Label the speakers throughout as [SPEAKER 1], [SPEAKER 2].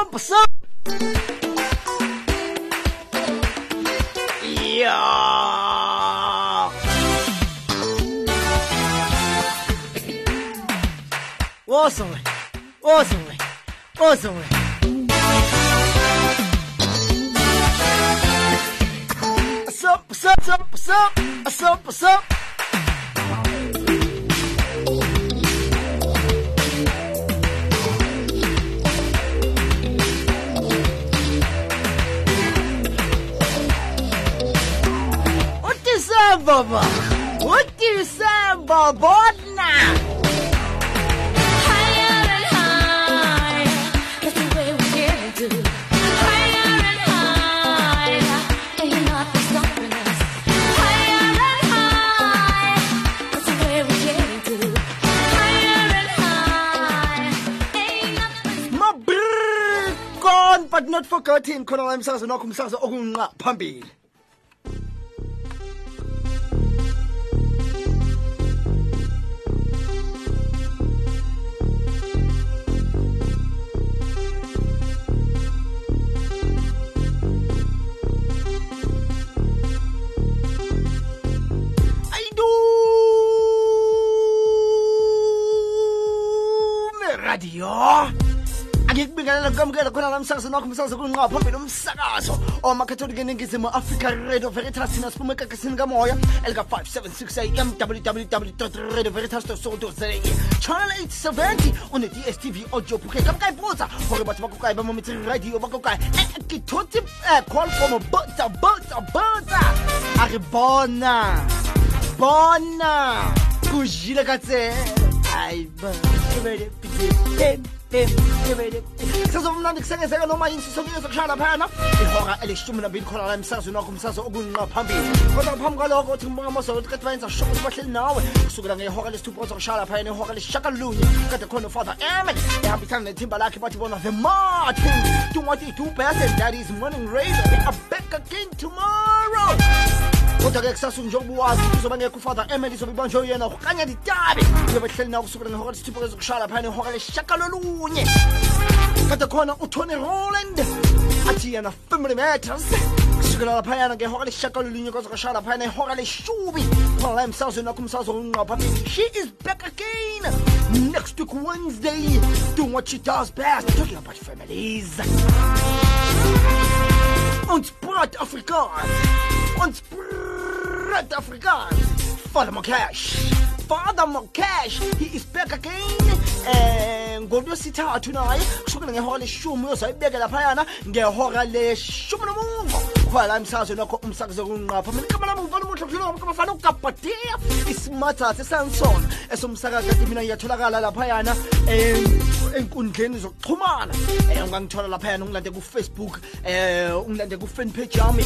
[SPEAKER 1] What's up? Yeah. Awesome. Awesome. Awesome. What's up? What's up? What's up? What's up? What's up? What's up?
[SPEAKER 2] Higher. Ain't nothing.
[SPEAKER 1] Mabrr, gone but not forgotten khona la umsakazo nokho umsakazo okunqa kukamukela khona la msakazo nakho umsakazo. Kunqa phambili umsakazo omakatholika eningizimu africa radio veritas thina siphume ekakasini kamoya elika-576 am www radio veritas soto channel 870 on the dstv audio bouquet. Ka bokaipotsa gore batho ba kokae ba mo metseng radio ba kokae. Ke thotse eh, call from botsa botsa botsa a re bona bona. Ko jile ka tsela. Ba, Eh, eh, pim, kebele. sezomnandi kusengezeka noma yini sokushaya laphayana ihora elishumi nambili khona la emsazweni wakho umsazo okunqa phambili. Kodwa ngaphambi kwalokho uthi ngibonga amasoka ukuthi kade bayenza ukuthi bahleli nawe. Kusukela ngehora lesithupha ozokushaya laphayana ihora kade khona ehambisana nethimba lakhe bathi bona the martin. Do best and that is morning again tomorrow kodwa-ke kusasa njengoba uwazi uzoba ngekho ufather emily izobe ibanjwe yena ukanya ditabe uyobe hleli nawo kusukela ngehora lesithupha ezokushaya laphayana ihora lesishakalolunye kade khona utony roland athi yena family matters. Kusukela laphayana ngehora lesishagalolunye kwaze kwashaya laphayana ihora leshumi. Khona la emsazweni wakho umsazo onqa phambili she is back again next week wednesday. Doing what she does best. Talking about families ons praat afrikaans. Ons praat afrikaans. Father Mokash Father Mokash he is back again. Eh ngolwesithathu naye kusukela ngehora leshumi uyozayibeka laphayana ngehora leshumi nomuva khona la emsakazweni wakho umsakazo kunqapha. Mina igama lami ngivana umuhle kuhlelo ngam kamafana ugabadia isimathathe sansona esomsakazi kade mina ngiyatholakala laphayana em, enkundleni zokuxhumana. Eh ungangithola laphayana ungilande ku-facebook eh ungilande ku-fan page yami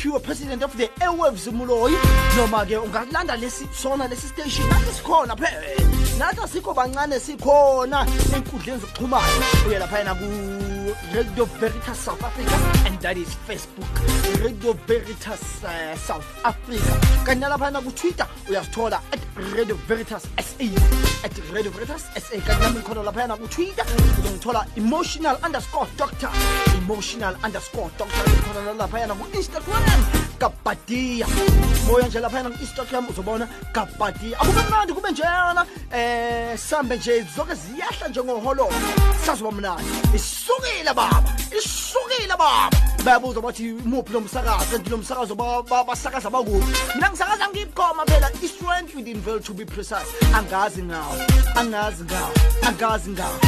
[SPEAKER 1] pure president of the airwaves muloyi noma-ke ungalanda lesi sona lesi station nathi sikhona phela. Nathi asikho bancane sikhona ey'nkundleni zokuxhumana. Uye laphayana ku-radio veritas south africa and that is facebook. Radio veritas uh, south africa. Kanti nalaphayana ku-twitter uyasithola at radio veritas sa at radio veritas sa kanti nami ngikhona laphayana ku-twitter uzongithola emotional underscore doctor. Emotional underscore doctor ngikhona laphayana ku-instagram kabadia moya nje laphayana ku-instagram uzobona kabadia akube mnandi kube njeyana eh sambe nje zonke ziyahla njengohololo sazoba mnandi isukile baba. Isukile baba. Bayabuza bathi muphi lo msakazi? Kanti lo ba- basakaza bakuphi mina ngisakaza ngibukhoma phela. I-strength within vel to be precise. Angazi ngawo angazi ngawo angazi ngawo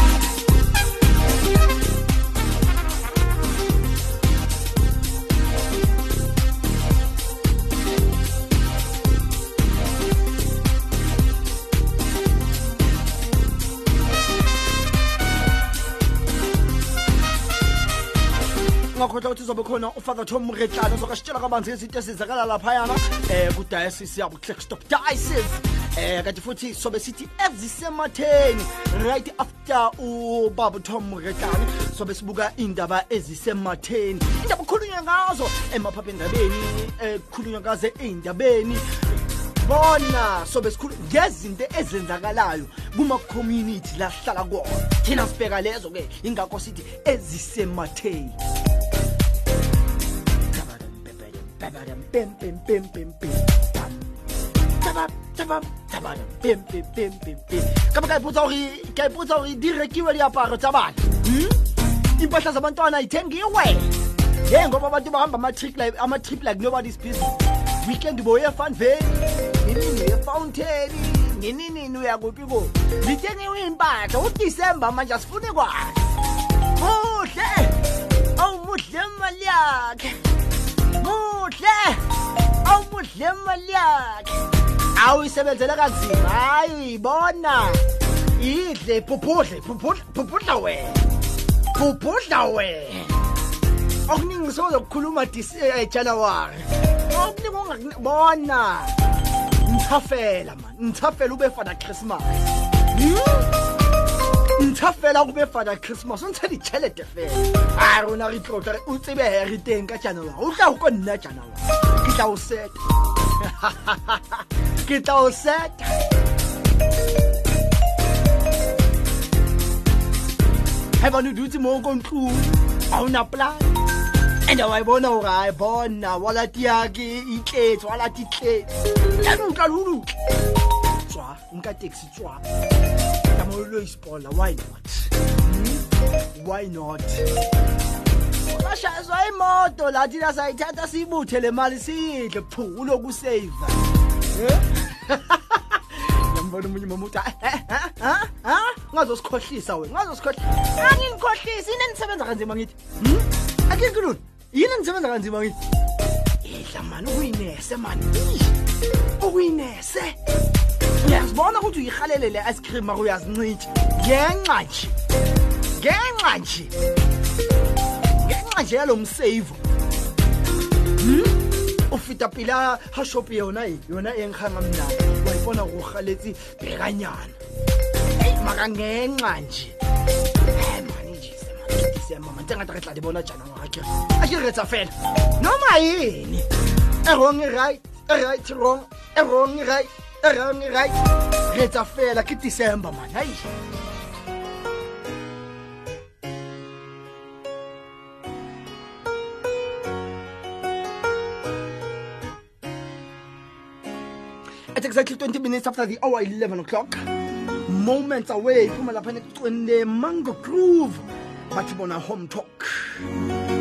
[SPEAKER 1] ungakhohlwa ukuthi uzobe khona ufather tom retlana uzokasitshela kabanzi izinto esizakala laphayana. Um kudiocese yabo clickstop diocese um kanti futhi sobe sithi ezisematheni right after ubaba tom retlane sobe sibuka iy'ndaba ezisematheni. Indaba kukhulunywa ngazo emaphaphendabeni um kukhulunywa ngazo ey'ndabeni. Bona sobe sikhulu ngezinto ezenzakalayo kuma-community la sihlala kuwona thina sibheka lezo-ke ingakho sithi ezisematheni. tabadam bim bim bim bim bim tabam tabam tabadam bim bim bim bim bim ka ba ka ipotsa gore ka ipotsa gore di rekiwe diaparo tsa bana impahla zabantwana ithengiwe ye ngoba abantu bahamba ama-trip like nobody's busy weekend boyefanveni ninini uyefawunteni nininini uyakuphi ko zithengiwe impahla udisemba manje asifune kwazi muhle awumuhle imali yakhe muhle awumuhle imali yakhe. Awuyisebenzele kanzima hayi uyibona. Idle phupudle phupudla phupudla wena. Phupudla wena. Okuningi sozokukhuluma januwari okuningi ungakubona nthafela man. Nthafela ube fana christmas. Nthafela kube fana christmas o ntsha ditšhelete fela. A rona re tlotla re o tsebe he re teng ka january. O tla go ko nna january. Ke tla o seta. Ke tla o seta. Ga bane o dutse mo ko ntlong. Ga ona plan. And wa e bona gore a e bona. Walati yake e tletse walati tletse. Yaanong tla lolutle tswa nka taxi tswa igama uloyisibhola why not? Hmm? Why not? Ashazwa imoto la thina sayithatha siyibuthe le mali siyidle phu uloku save ngiyambona eh? umunye mama uthi eh, eh, ha ha ungazosikhohlisa wena ungazosikhohlisa anginikhohlisi yini nisebenza kanzima ngithi? Hmm? Akinkululu yini nisebenza kanzima ngithi? Idla mani ukuyinese mani ukuyinese. Uyazibona ukuthi uyihalele le ice cream ako uyazincitsha ngenxa nje ngenxa nje ngenxa nje yalo mseyivo ufita pila ha shop yona e yona e nkganga mna wa ipona go galetse bekanyana. Ei maka ngenxa nje Eh, man, man, ke December, man. tse ngata re tla di bona jana ngwaga kere a ke retsa fela. Noma ene e wrong e right e right wrong e wrong e right E around right e re tsa fela ke december man. Hai.
[SPEAKER 2] At exactly 20 minutes after the hour 11 o'clock moments away from lapha ekucwende mango groove bathi bona home talk.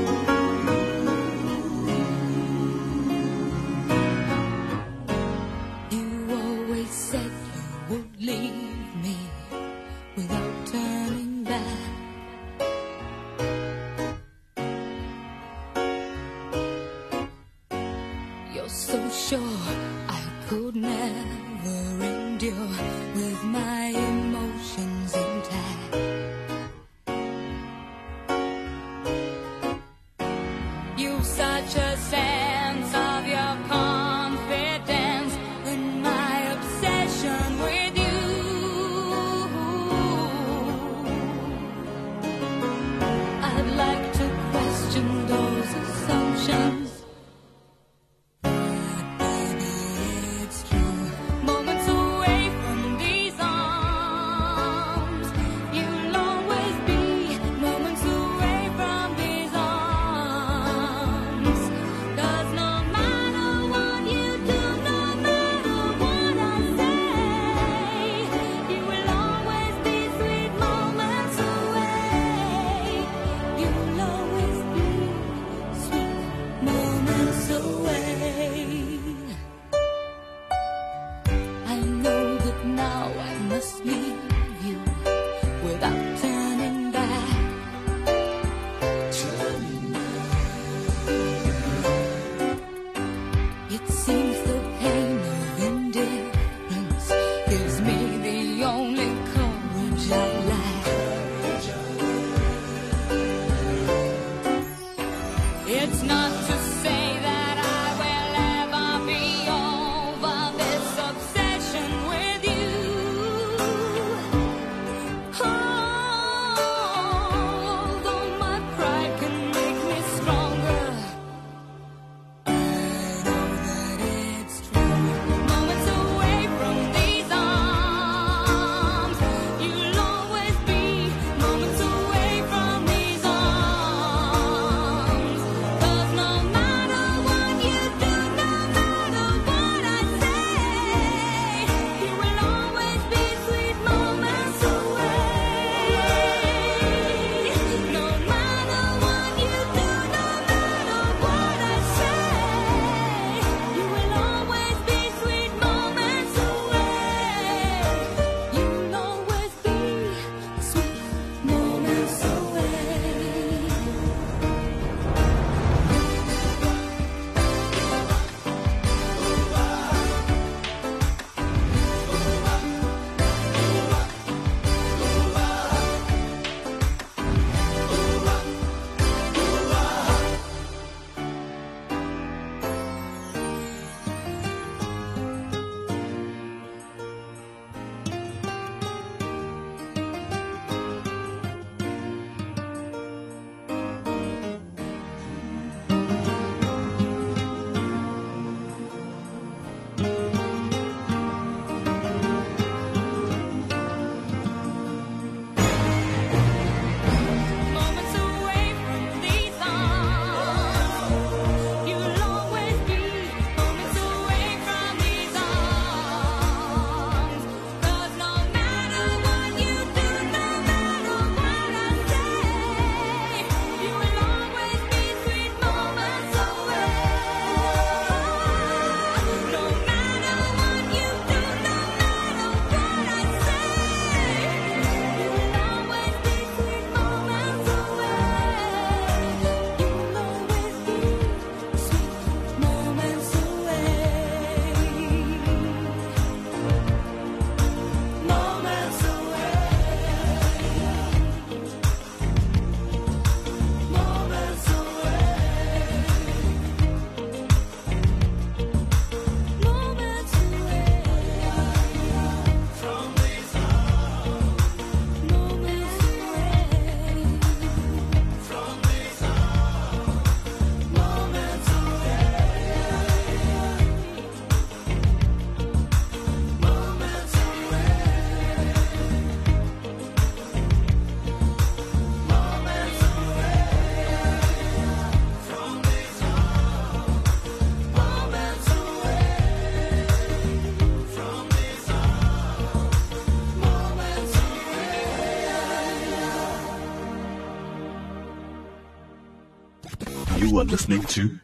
[SPEAKER 3] You
[SPEAKER 4] are listening to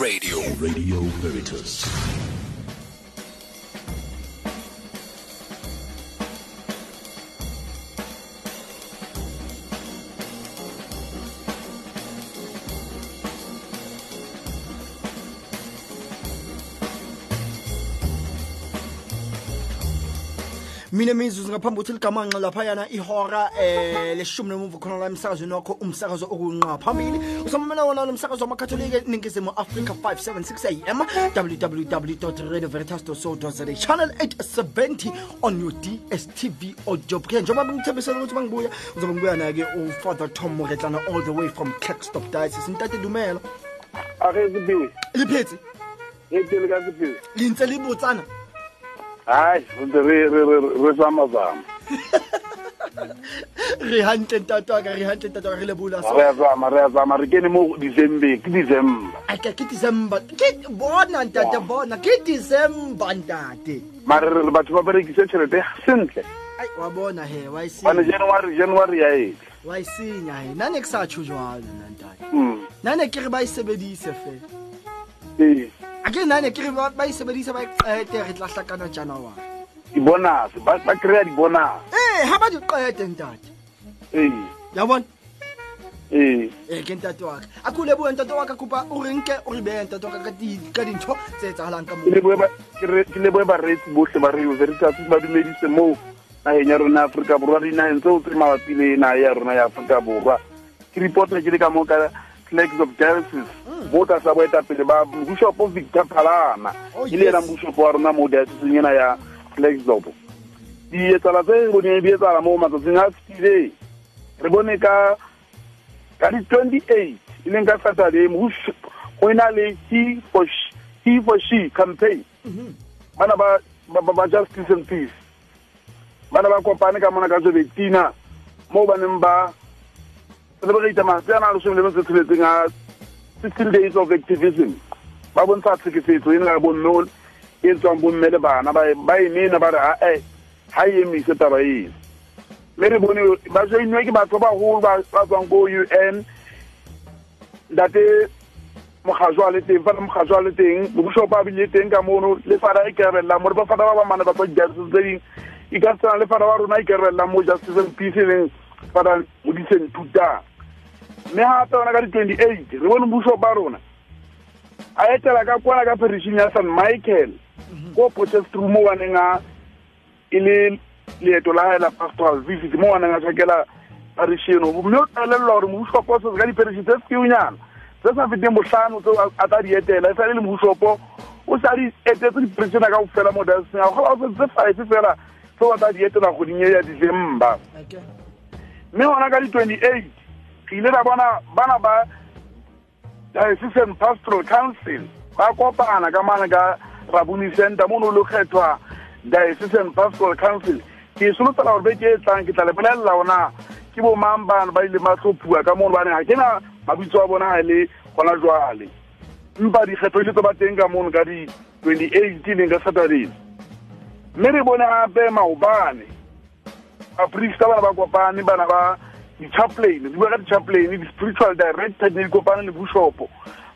[SPEAKER 4] Radio Radio Veritas.
[SPEAKER 1] Mina mizuzu ngaphambi ukuthi ligamanqa laphayana ihora eh leshumi nomuva khona la emsakazweni wakho umsakazo okunqa. Phambili usamamela wona lo msakazo wamakatholika ningizimu africa 576 am www radioveritas co za channel 870 on your dstv audio ke njengoba bengithembisela ukuthi bangibuya uzobe ngibuya naye-ke ufather tom moretlana all the way from clackstop diocese. Ntate dumela.
[SPEAKER 5] Ake sipiwe
[SPEAKER 1] liphetsi
[SPEAKER 5] etele ka sipiwe
[SPEAKER 1] lintse libotsana
[SPEAKER 5] hayi re re re re zamazama
[SPEAKER 1] re hantle ntate ka re hantle ntate ka re lebola so
[SPEAKER 5] re a zama re a zama re kene mo december ke december
[SPEAKER 1] ake ke december ke bona ntate bona ke december ntate
[SPEAKER 5] mare re batho ba berekise tšhelete sentle
[SPEAKER 1] ai wa bona he wa isinya
[SPEAKER 5] january january ya ete
[SPEAKER 1] wa isinya he nane ke sa tsho jwalo ntate
[SPEAKER 5] Mm,
[SPEAKER 1] nane ke re ba isebedise fe
[SPEAKER 5] ee
[SPEAKER 1] ake nane ke re ba ba isebedise ba iqete re tla hlakana january
[SPEAKER 5] dibonus ba kry-a dibonus
[SPEAKER 1] eh ha ba di qete ntate.
[SPEAKER 5] Ee.
[SPEAKER 1] Ya bona?
[SPEAKER 5] Ee.
[SPEAKER 1] Eh ke ntate wa ka. A kule bua ntate wa ka kopa o re nke o re behe ntate wa ka ka di- ka dintho tse etsahalang ka
[SPEAKER 5] ke
[SPEAKER 1] moo
[SPEAKER 5] leboe ba- ke re- ke leboe bareetsi botlhe ba radio veritas ba dumedise mo nageng ya rona ya aforika borwa dinageng tseo tse mabapi le naga ya rona ya aforika borwa. Ke reporta ke le ka mo ka flags of diocese mo ka sa boetapele ba boshopo victor phalana
[SPEAKER 1] Oh,
[SPEAKER 5] e le ena boshopo wa rona mo dioceseng ena ya flagsdop dietsala tse boneng di etsala mo matsatsing a fetile re bone ka ka di-twenty-eight e leng ka saturday go e na le he for she, campaign. Bana ba justice and peace. Bana ba kopane ka mona ka jobetina mo ba neng ba Se mwen reyte man, se an alosye mwen se tile ting a, se stil de iso vektivizm. Ba bon pati ki se ito, yon la bon non, yon ton bon mele ba, na ba yon mi, na ba da eh, a, e, haye mi se taba yi. Mele bon yo, ba se yon yon ki ba toba hou, ba son go UN, date, mwen kajwa le ting, fata mwen kajwa le ting, mwen kusho pa bilye ting kamono, le fada yi kere la, mwen pa fada waman na bato jasus de yi, yi kasta le fada waruna yi kere la, mwen jasus en pisi len, fada mwen disen touta. Mme gape ona ka di-twenty-eight re bone mmuso ba rona. A etela ka kwana ka perishing ya san michael ko potchefstroom mo waneng a e le leeto la gae la pastoral visit mo waneng a tshakela parish eno. Mme o tlelelelwa gore mobusopo o setse ka diperishi tse sekeunyana tse sa feteng botlhano tse a- tla di etela. E sa le mobusopo o sa di etetse diperishena ka go fela mo daseng a gola o setse five fela tseo a tla di etela goding e ya december. Mme gona ka di-twenty-eight ke ile ra bona bana ba diocesan pastoral council ba kopana ka mane ka raboni center mo no lo kgethwa diocesan pastoral council. Ke solofela gore beke e tlang ke tla le ona ke bo mang bana ba ile ba tlhophiwa ka mono baneng ga ke na mabitso a bona e le gona jwale. Mpa dikgetho ile tse ba teng ka mono ka di-twenty-eight leng ka saturday. Mme re bone gape maobane baprista bana ba kopane bana ba di-chaplain di bua ka di-chaplain di-spiritual director ne dikopane le bushopo.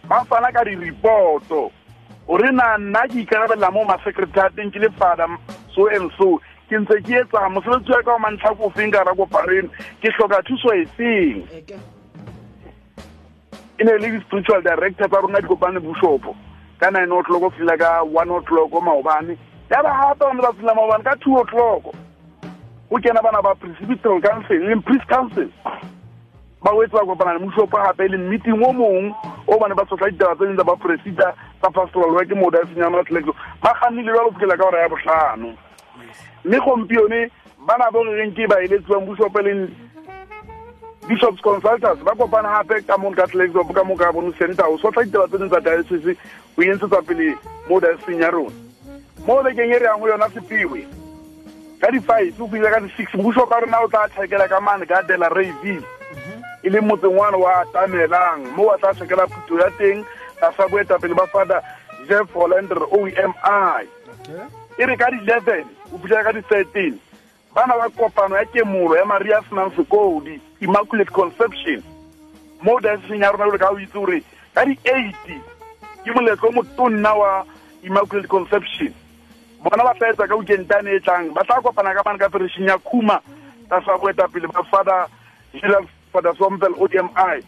[SPEAKER 5] Ba fana ka di-reporto. Re na nna ke ikarabelela mo masecretarateng ke le fada so and so. Ke ntse ke etsa mosebetsi wa ka wa mantlha ko feng ka ra kopareno ke tlhoka thuso e feng? E ne le di-spiritual director tsa rona dikopane le bushopo. Ka nine o'clock o fila ka one o'clock maobane. Ya ba gape bane ba fila maobane ka two o'clock go kena bana ba presbyteral council le priest council. Ba wetse ba kopana le moshopo gape le meeting o mongwe o bane ba sotla ditaba tse ding tsa ba presida tsa pastoral work mo tlelexo ba gannile jalo fikela ka ora ya botlhano mme gompione bana bo re reng ke baeletsi ba moshopo e leng bishops consultants ba kopana gape ka mo ka Klerksdorp ka mo ka bone center o sotla ditaba tse ding tsa diocese go entsetsa pele mo dioceseng rona. Mo bekeng e re yang go yona sepiwe ka di-five o fitlha ka di-six. Mmuso ka rona o tla tšhekela ka mane ka dela rayville e le motseng wane wa tamelang. Mo wa tla tšhekela phuto ya teng ka sa boetapele ba fada jeff hollander o m i. E re ka di-eleven o fitlhela ka di-thirteen. Bana ba kopano ya kemolo ya maria senang sekodi immaculate conception. Mo dioceseng ya rona ole ka o itse gore ka di-eight ke moletlo motonna wa immaculate conception bona ba fetsa ka ukentane e tlang ba tla kopana ka mane ka perešeng ya khuma ka sa boetapele ba father gerald father sompel o d m i.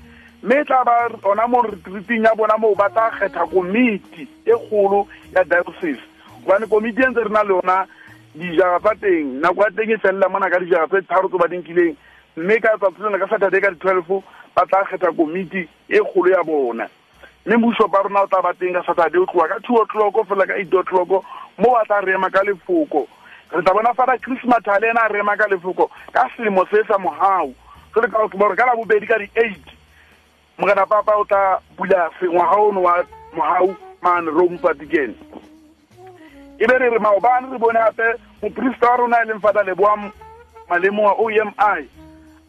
[SPEAKER 5] Mme e tla ba ona mo retreating ya bona moo ba tla kgetha komiti e kgolo ya diocese. Gobane komiti e ntse re na le yona dijara tsa teng nako ya teng e felela mona ka dijara tse tharo tse ba dinkileng mme ka tsatsi lena ka saturday ka di-twelve ba tla kgetha komiti e kgolo ya bona mme mmuso ba rona o tla ba teng ka saturday o tloa ka two o'clock fela ka eight o'clock mo ba tla rema ka lefoko. Re tla bona fada christmas le ena a rema ka lefoko ka selemo se sa mogau se le ka gore ka la bobedi ka di-eight mogena papa o tla bula ngwaga ono wa mogau mane rome vatican e be re re maobane re bone gape moporista wa rona e leng fata leboa malemoa o m i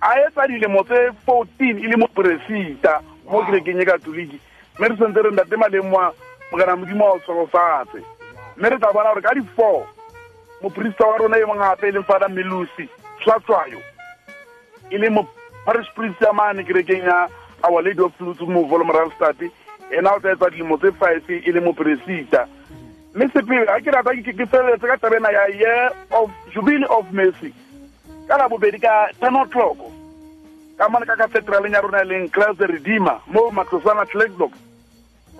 [SPEAKER 5] a etsa dilemo tse fourteen e le moporesita mo kerekeng e katoliki mme re sentse re ntate malemoa mokana modimo wa o tsholofatse mme re tla bona gore ka di-four moporista wa rona e mong e leng fada melosi tlatswayo e le moparish priest ya mane kerekeng ya our lady of flutes mo volomoralstat ena o tla etsa dilemo tse five e le moporesita mme sepele ga ke rata ke feleletse ka tabena ya year of jubile of mercy. Ka bobedi ka ten o'clock ka mone ka cathedraleng ya rona e leng class the redeemer mo matlosana tlacklock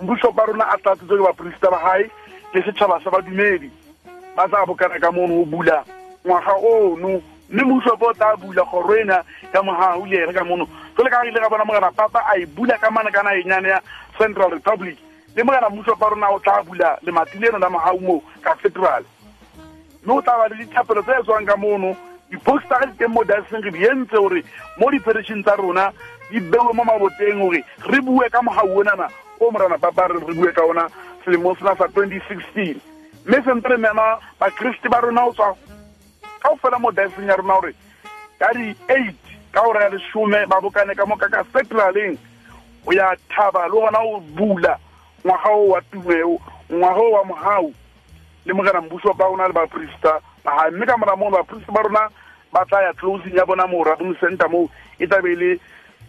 [SPEAKER 5] mbuso ba rona a tlatsetswe ke baporista ba gae le setšhaba sa badumedi. Ba tsa bokana ka mono o bula ngwaga ono. Mme mmuso bo tla bula kgoro ena ya mogau le ere ka mono. So le ka ile ka bona mogana papa a e bula ka mane kana enyane ya central republic. Le mogana mmuso ba rona o tla bula lemati leno la mogau moo cathedral mme o tla ba le dithapelo tse tswang ka mono. Di-postara di teng mo daseng re di entse gore mo di-perešeng tsa rona di bewe mo maboteng gore re bue ka mogau onana o morana papa re re bue ka ona selemong sena sa twenty sixteen. Mme sentse re mema bakriste ba rona o tswa ka o fela mo daseng ya rona gore ka di-eight ka gore ya lesome ba bokane ka mo ka cathedraleng o ya thaba le gona o bula ngwaga o wa tumeo ngwaga o wa mogau le mogena mbuso ba rona le baporista baga mme ka mora moo baporista ba rona ba tla ya closing ya bona mo rabong center moo e tlabe le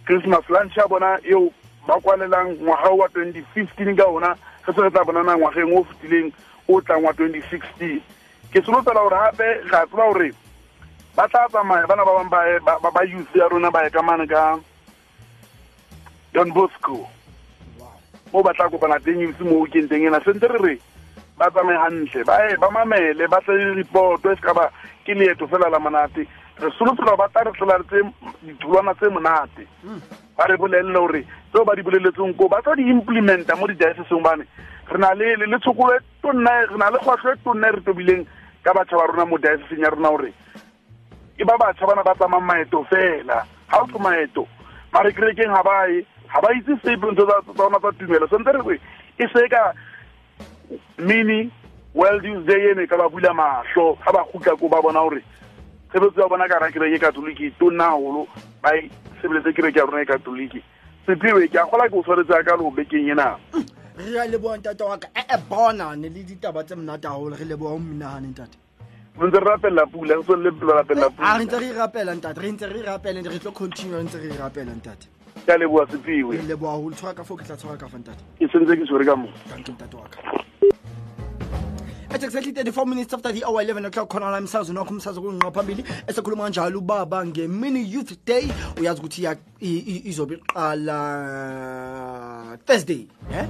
[SPEAKER 5] christmas lunch ya bona eo ba kwalelang ngwaga wa twenty fifteen ka ona ge se re tla bonana ngwageng o fetileng o tlang wa twenty sixteen. Ke solofela gore gape ga tseba gore ba tla tsamaya bana ba bangwe ba youth ya rona ba ye ka don bosco. Mo ba tla kopana teng youth mo weekendeng ena sentse re re ba tsamaye gantle ba ba mamele ba tle le reporto e se ka ba ke leeto fela la monate re solofela ba tla re tlela ditholwana tse monate. Ba re bolelele gore tseo ba di boleletseng ko ba tla di implementa mo di-dioceseng bane. Re na le tshokolo e tonna re na le kgwatlho e tonna e re tobileng ka batšha ba rona mo dioceseng ya rona gore e ba batšha bana ba tsamayng maeto fela. Ga o tlo maeto mare kerekeng ga bae ga ba itse sepe tsa rona tsa tumelo. Sentse re e se ka mini world use day ene ka ba bula mahlo ga ba gutla ko ba bona gore tshebetso ya bona ka ra kereke katoliki tona golo ba e sebeletse kereke ya rona e katoliki. Sephiwe ke a gola ke o tshwaretse ya ka lobekeng ena.
[SPEAKER 1] Re a leboang tate wa ka. Ee bonane le ditaba tse monata gagolo re leboa o mminaganeng tate
[SPEAKER 5] re ntse re rapelela pula re tswelele pelo rapelela pula
[SPEAKER 1] re ntse re e ntate. Tate re ntse re rapela re tlo continue re ntse re rapela ntate.
[SPEAKER 5] Ke a leboa sephiwe
[SPEAKER 1] re leboa golo tshwara ka fo ke tla tshwara ka fa ntate.
[SPEAKER 5] Ke sentse ke tshwere ka mo
[SPEAKER 1] Thank you, Tata Waka. At exactly 34 minutes after the hour 11 o'clock khona la msazi nokho umsazi kunqa phambili esekhuluma kanjalo ubaba ngemini youth day. Uyazi ukuthi izobe iqala Thursday eh?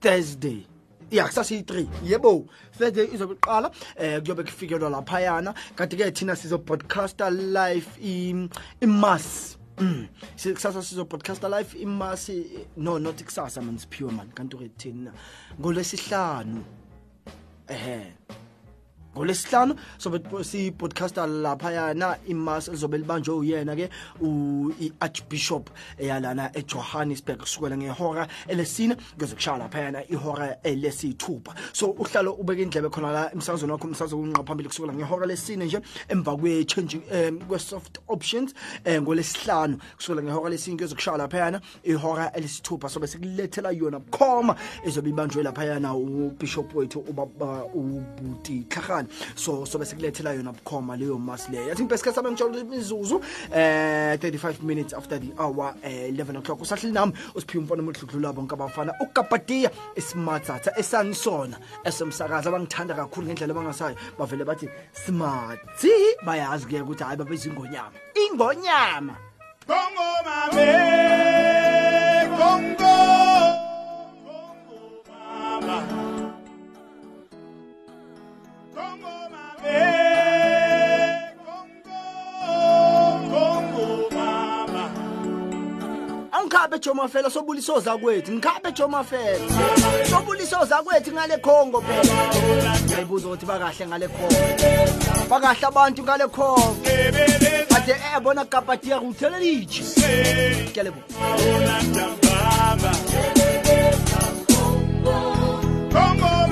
[SPEAKER 1] Thursday. Ya kusasi 3 yebo Thursday izobe iqala eh kuyobe kufikelwa laphayana. Kanti ke thina sizo podcaster live i imass Mm. Kusasa sizo podcaster live imasi no not kusasa man siphiwe man kanti ke thina. Ngolesihlanu ehe ngolesihlanu sobe si-podcaster laphayana imas lizobe libanjwe uyena-ke u- i-archbishop eyalana ejohannesburg kusukela ngehora elesine kuze kushaya laphayana ihora elesiyithupha so uhlalo ubeke indlebe khona la emsakazweni wakho umsakazo kunqa phambili kusukela ngehora lesine nje emva kwe-changing um kwe-soft options um ngolesihlanu kusukela ngehora lesine kuze kushaya laphayana ihora elesithupha sobe sikulethela yona bukhoma ezobe ibanjwe laphayana ubishop wethu ubaba ubuti tlhagane kancane so sobe sikulethela yona bukhoma leyo masi leyo. Yathi impesi kasame ngitshela imizuzu eh 35 minutes after the hour eh 11 o'clock. Usahleli nami usiphiwe umfana omhludlula bonke abafana. Ukapatiya esmarthatha esanisona esemsakaza abangithanda kakhulu ngendlela abangasayo bavele bathi smart bayazi ke ukuthi hayi babeza ingonyama. Ingonyama!
[SPEAKER 6] Congo mame, Congo, Congo mama,
[SPEAKER 1] ngikhabe joma fela sobuliso zakwethu ngikhabe joma fela sobuliso zakwethu ngale khongo phela. Ngiyibuza ukuthi bakahle ngale khongo bakahle abantu ngale khongo ade eh bona kapati ya ruthele lichi
[SPEAKER 6] ke lebo Congo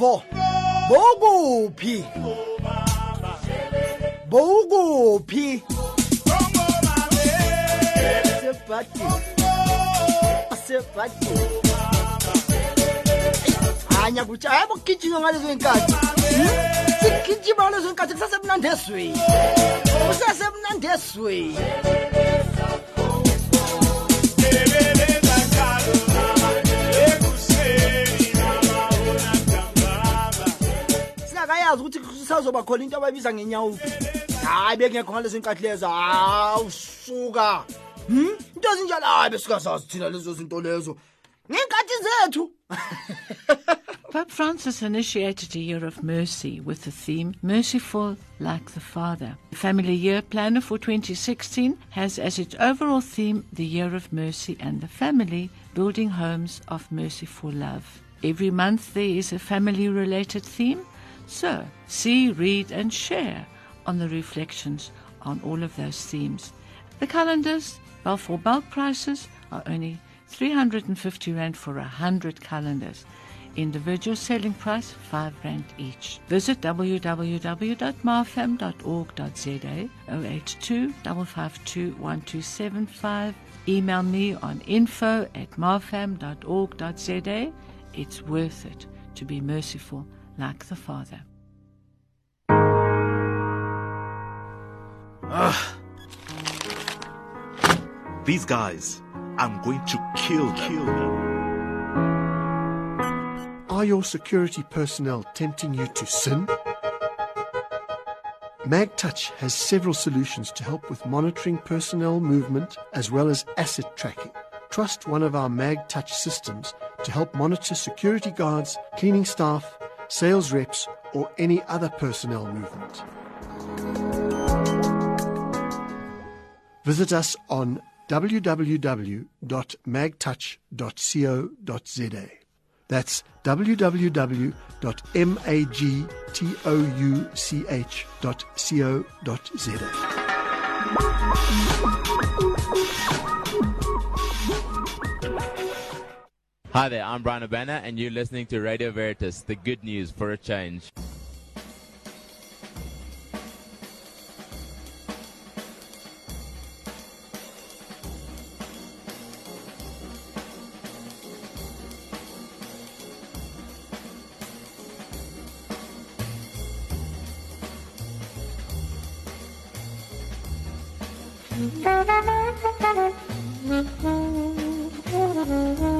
[SPEAKER 1] vo bowukuphi bowukuphi asebhadini. Asebhadini. Hanya kutsha. Hayi kugijinywa ngalezo yinkathi hmm? sigijima ngalezo yinkathi kusasemnandi ezweni kusasemnandi ezweni ukuthi khona into abayibiza ngenyawuphi hayi bekungekho ngalezo nkathi lezo hawu suka. Hm into ezinjalo hayi besikazazi thina lezo zinto lezo. Ngey'nkathi zethu.
[SPEAKER 7] Pope Francis initiated a year of mercy with the theme Merciful Like the Father. The Family Year Planner for 2016 has as its overall theme the Year of Mercy and the Family, building homes of merciful love. Every month there is a family related theme, so see, read, and share on the reflections on all of those themes. The calendars, well, for bulk prices, are only 350 Rand for 100 calendars. Individual selling price 5 Rand each. Visit www.marfam.org.za 082 552 1275. Email me on info at marfam.org.za. It's worth it to be merciful like the Father. Ah.
[SPEAKER 8] These guys, I'm going to kill them. Kill them.
[SPEAKER 9] Are your security personnel tempting you to sin? MagTouch has several solutions to help with monitoring personnel movement as well as asset tracking. Trust one of our MagTouch systems to help monitor security guards, cleaning staff, sales reps, or any other personnel movement. Visit us on www.magtouch.co.za. That's www.magtouch.co.za.
[SPEAKER 10] Hi there, I'm Brian Urbana, and you're listening to Radio Veritas, the good news for a change. Mm-hmm.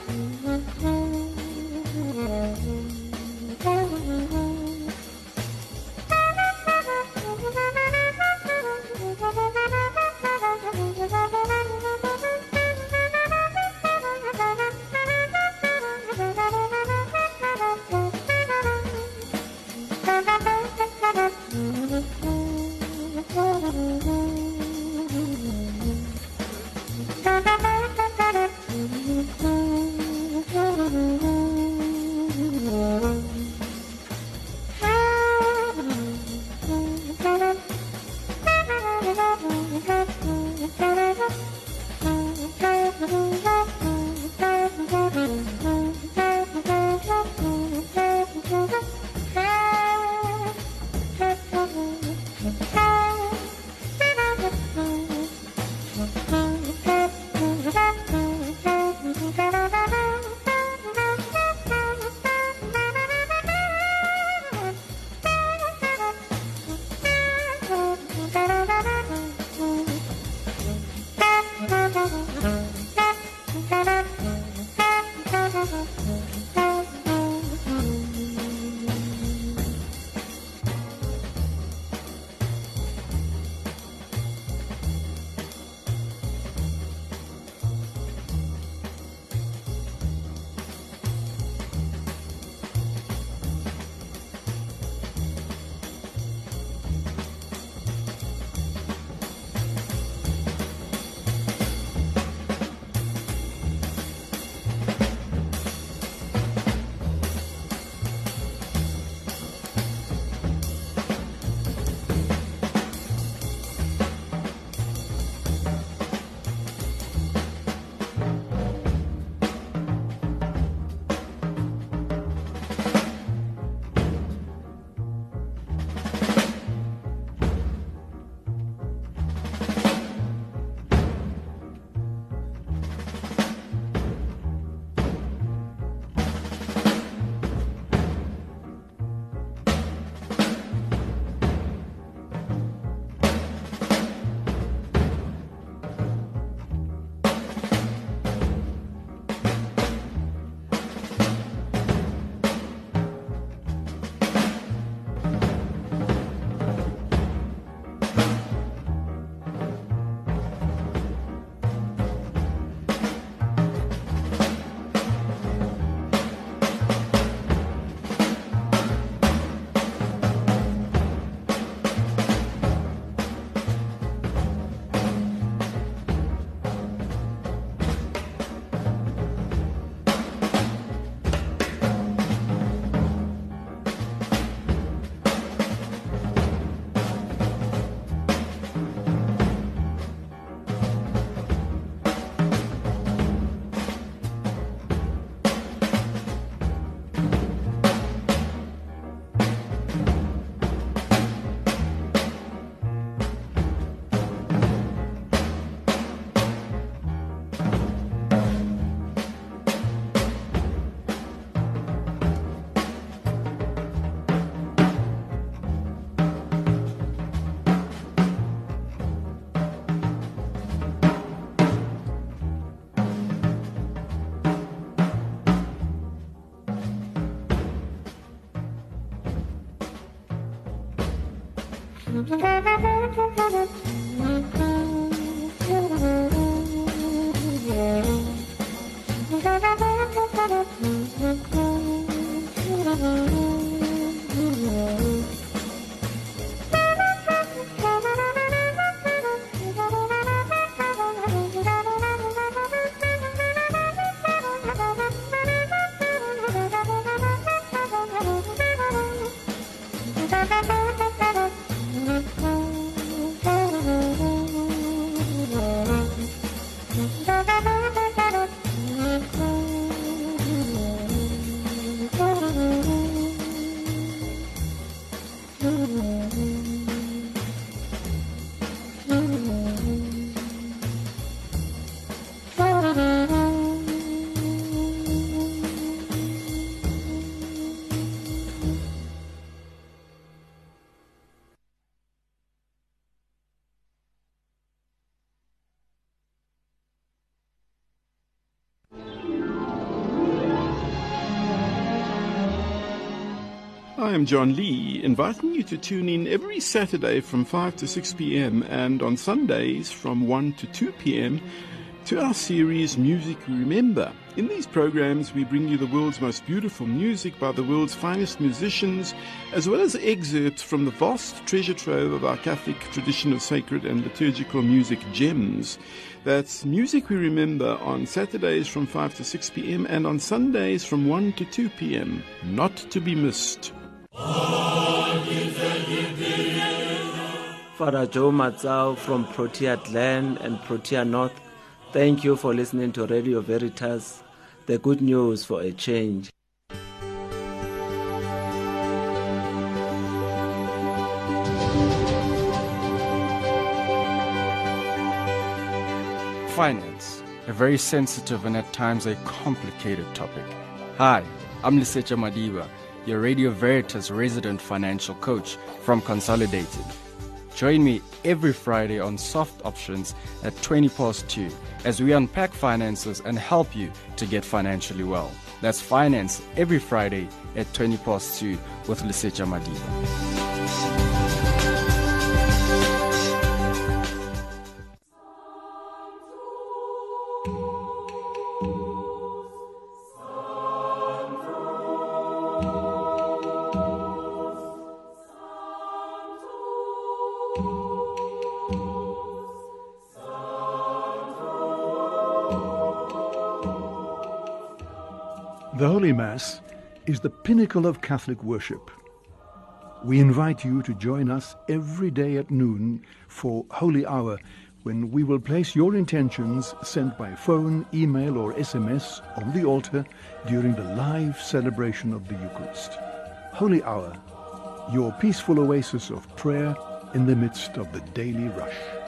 [SPEAKER 10] Thank you.
[SPEAKER 11] I am John Lee, inviting you to tune in every Saturday from 5 to 6 p.m. and on Sundays from 1 to 2 p.m. to our series Music Remember. In these programs, we bring you the world's most beautiful music by the world's finest musicians, as well as excerpts from the vast treasure trove of our Catholic tradition of sacred and liturgical music gems. That's Music We Remember on Saturdays from 5 to 6 p.m. and on Sundays from 1 to 2 p.m. Not to be missed.
[SPEAKER 12] Father Joe Matsao from Protea Glen and Protea North, thank you for listening to Radio Veritas, the good news for a change.
[SPEAKER 13] Finance, a very sensitive and at times a complicated topic. Hi, I'm Lisecha Madiba, your Radio Veritas resident financial coach from Consolidated. Join me every Friday on Soft Options at 20 past 2 as we unpack finances and help you to get financially well. That's finance every Friday at 20 past 2 with Lisecha Madiba.
[SPEAKER 14] The pinnacle of Catholic worship. We invite you to join us every day at noon for Holy Hour when we will place your intentions sent by phone, email, or SMS on the altar during the live celebration of the Eucharist. Holy Hour, your peaceful oasis of prayer in the midst of the daily rush.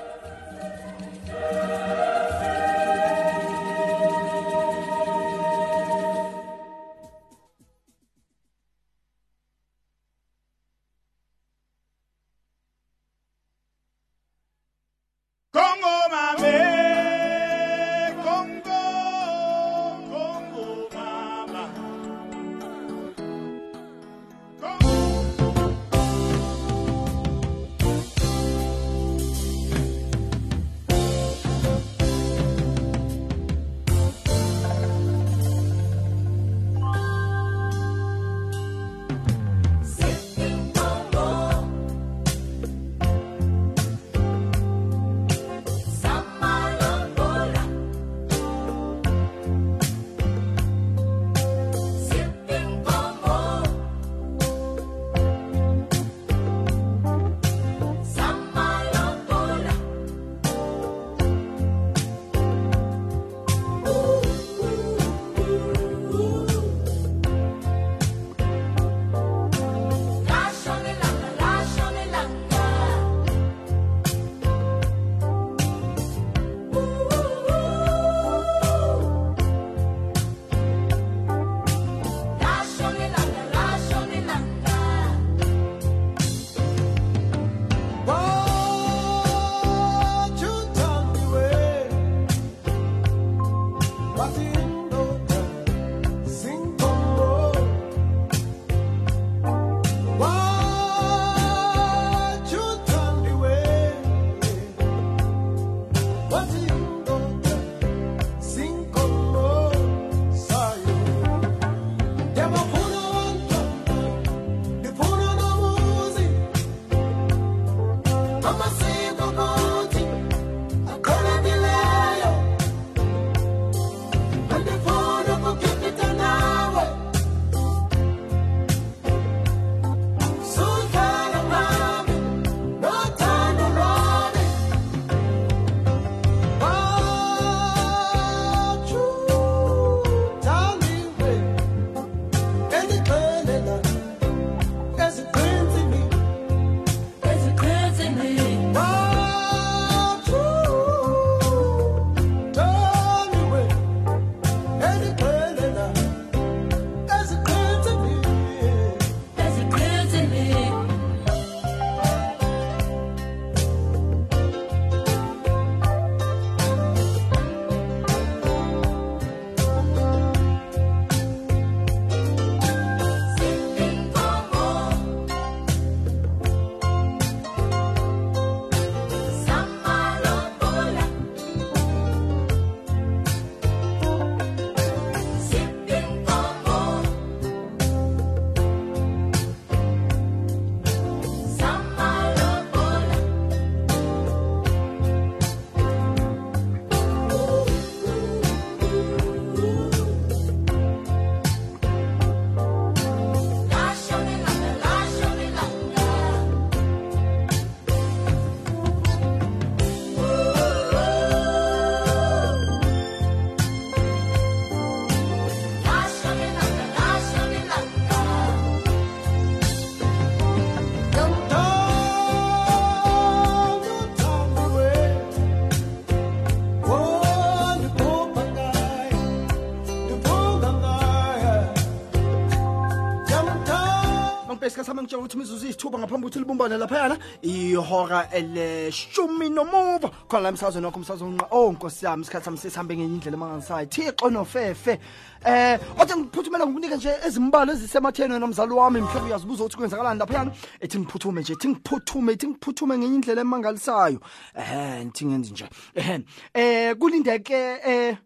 [SPEAKER 1] Ngitshela ukuthi imizuzu iyisithupha ngaphambi kokuthi libumbane laphayana ihora eleshumi nomuva khona la emsakazweni wakho umsakazweni unqa oh nkosi yami isikhathi sami sesihambe ngenye indlela emanganisayo thixo nofefe. Eh othi ngiphuthumela ngokunika nje ezimbalo ezisematheni wena mzali wami. Mhlawumbe uyazibuza ukuthi kwenzakalani laphayana. Ethi ngiphuthume nje ethi ngiphuthume ethi ngiphuthume ngenye indlela emangalisayo. Ehe ngithi ngenzi nje. Ehe eh kulindeke eh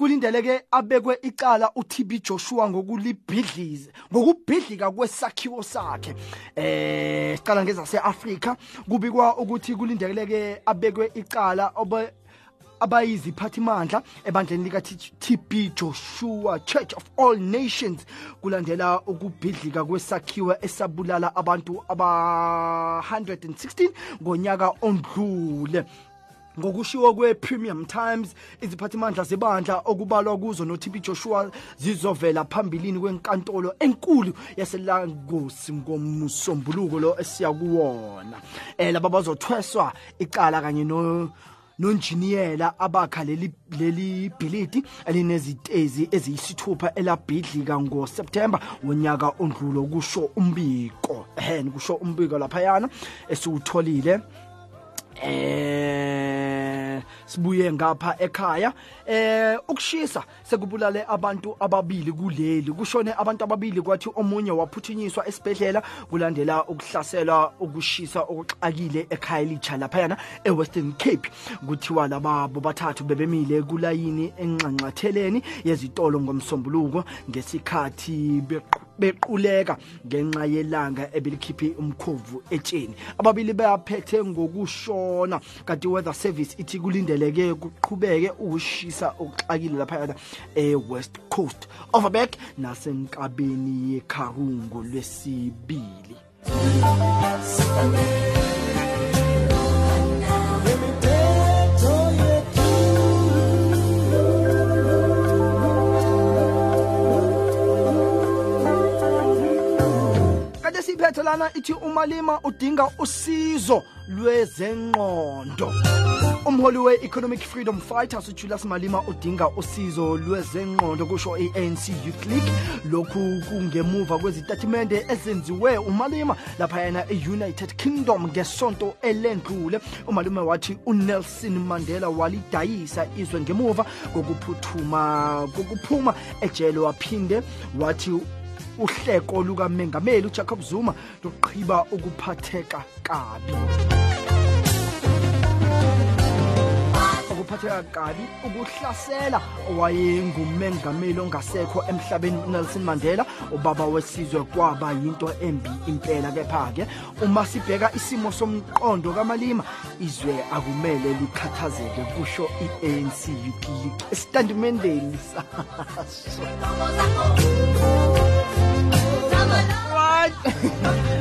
[SPEAKER 1] kulindeleke abekwe icala uTB Joshua ngokulibhidliza ngokubhidlika kwesakhiwo sakhe eh sicala ngeza seAfrika kubikwa ukuthi kulindeleke abekwe icala obe abayiziphathimandla ebandleni lika TB Joshua Church of All Nations kulandela ukubhidlika kwesakhiwo esabulala abantu aba 116 ngonyaka ondlule ngokushiwo kwe-premium times iziphathimandla zebandla okubalwa kuzo no-tb joshua zizovela phambilini kwenkantolo enkulu yaselangosi ngomsombuluko lo esiya kuwona. Um laba bazothweswa icala kanye no nonjiniyela abakha leli leli bhilidi elinezitezi eziyisithupha elabhidlika ngoseptemba wonyaka ondlulo kusho umbiko. Hen kusho umbiko laphayana esiwutholile. Eh sibuye ngapha ekhaya. Eh ukushisa sekubulale abantu ababili kuleli. Kushone abantu ababili kwathi omunye waphuthunyiswa esibhedlela kulandela ukuhlasela ukushisa okuxakile ekhaya licha laphayana eWestern Cape. Kuthiwa laba bobathathu bebemile kulayini enxanxatheleni yezitolo ngomsombuluko ngesikhathi bequ bequleka ngenxa yelanga ebelikhiphe umkhovu etsheni. Ababili bayaphethe ngokushona kanti weather service ithi kulindeleke kuqhubeke ukushisa okuxakile lapha e-west coast. Overback nasenkabeni yekharungo lwesibili. Kade siphethe lana ithi umalima udinga usizo lwezengqondo. Umholi we-economic freedom fighters ujulius malima udinga usizo lwezengqondo kusho i-anc youth league. Lokhu kungemuva kwezitatimende ezenziwe umalima laphayana e-united kingdom ngesonto elendlule. Umalima wathi unelson mandela walidayisa izwe ngemuva kokuphuthuma kokuphuma ejele waphinde wathi uhleko lukamengameli ujacob zuma luqhiba ukuphatheka kabi ukuphatheka kabi ukuhlasela owayengumengameli ongasekho emhlabeni unelson mandela. Ubaba wesizwe kwaba yinto embi impela kepha-ke uma sibheka isimo somqondo kamalima izwe akumele likhathazeke kusho i-anc youth league esitandimendeni saso right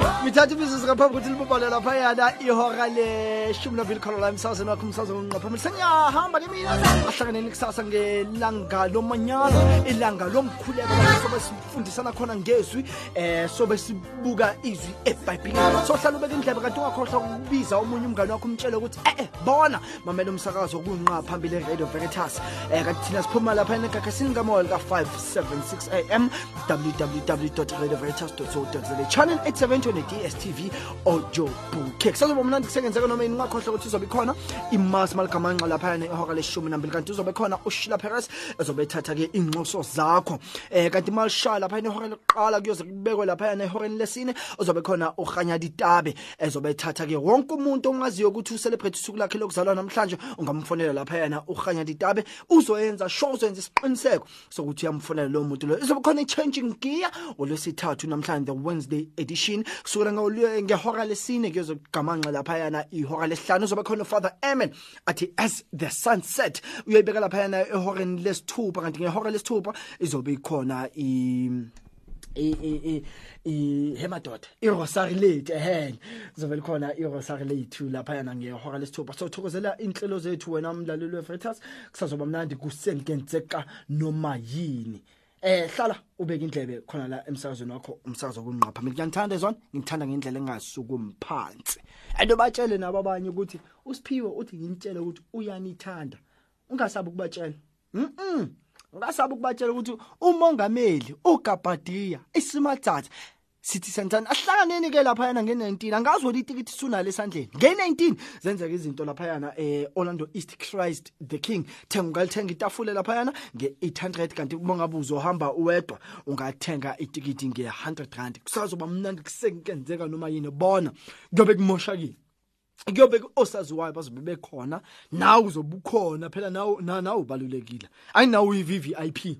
[SPEAKER 1] mithatha imizuzu ngaphambi kokuthi libubale laphayana ihora leshumi nambili khona la emsazweni wakho umsazweni unqaphambili sengiyahamba ke mina. Ahlanganeni kusasa ngelanga lomanyano ilanga lomkhuleko sobe sifundisana khona ngezwi eh sobe sibuka izwi ebhayibhilini sohlala ubeka indlebe kanti ungakhohlwa ukubiza omunye umngane wakho umtshele ukuthi eh bona mamela umsakazo kunqa phambili eradio veritas. Eh kanti thina siphuma lapha enegagazini kamoya lika-576 am www.radioveritas.co.za channel 872 ne-dstv audio book kusazoba mnandi kusengenzeka noma yini? Ungakhohlwa ukuthi izobe khona imas maligamanxa laphayana ihora leshumi nambili kanti uzobe khona ushila peres ezobe ethatha-ke iy'nxuso zakho. Um kanti malishaya laphayana ihora lokuqala kuyoze kubekwe laphayana ehoreni lesine uzobe khona urhanyadi tabe ezobe ethatha-ke. Wonke umuntu ongaziyo ukuthi ucelebrate usuku lakhe lokuzalwa namhlanje ungamfonela laphayana urhanyadi tabe. Uzoyenza sure uzoyenza isiqiniseko sokuthi uyamfonela lowo muntu loyo. Izobe khona i-changing gear olwesithathu namhlanje the wednesday edition. kusukela ngolwe- ngehora lesine kuyozogamanxa laphayana ihora lesihlanu uzoba khona ufather amen athi as the sunset uyoyibeka laphayana ehoreni lesithupha kanti ngehora lesithupha izobe ikhona i i- i- i- i- irosary lethu ehe zobe likhona irosary lethu laphayana ngehora lesithupha. Sothokozela inhlelo zethu wena mlaleli weveritas kusazoba mnandi kusenkenzeka noma yini. Eh hlala ubeka indlebe khona la emsakazweni wakho umsakazo kunqapha mina ngiyanithanda ezona ngithanda ngendlela engasukumi phansi and batshele nabo abanye ukuthi usiphiwe uthi ngintshele ukuthi uyanithanda. Ungasabi ukubatshela. Mhm ungasabi ukubatshela ukuthi umongameli ugabadiya isimatsatsa City Center asihlanganeni ke lapha yana nge19 angazi ukuthi itikiti sunalo esandleni nge19 zenzeka izinto lapha yana eh Orlando East Christ the King. Thenga ungalithenga itafule lapha yana nge800 kanti uma ngabe uzohamba uwedwa ungathenga itikiti nge100 rand. Kusazoba mnandi kusekenzeka noma yini? Bona kuyobe kumoshakile kuyobe osaziwayo bazobe bekhona nawe uzobe ukhona phela nawe na- nawe ubalulekile. Ayinawe uyi-VVIP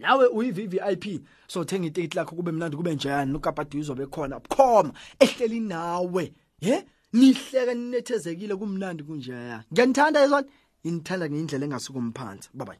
[SPEAKER 1] nawe uyi-VVIP so thenga itikiti lakho kube mnandi kube njani? Ukapati uzobe khona bukhoma. Ehleli nawe ye? Nihleke ninethezekile kumnandi kunjeya. Ngiyanithanda yezona inithanda ngendlela engasukumphansi bye bye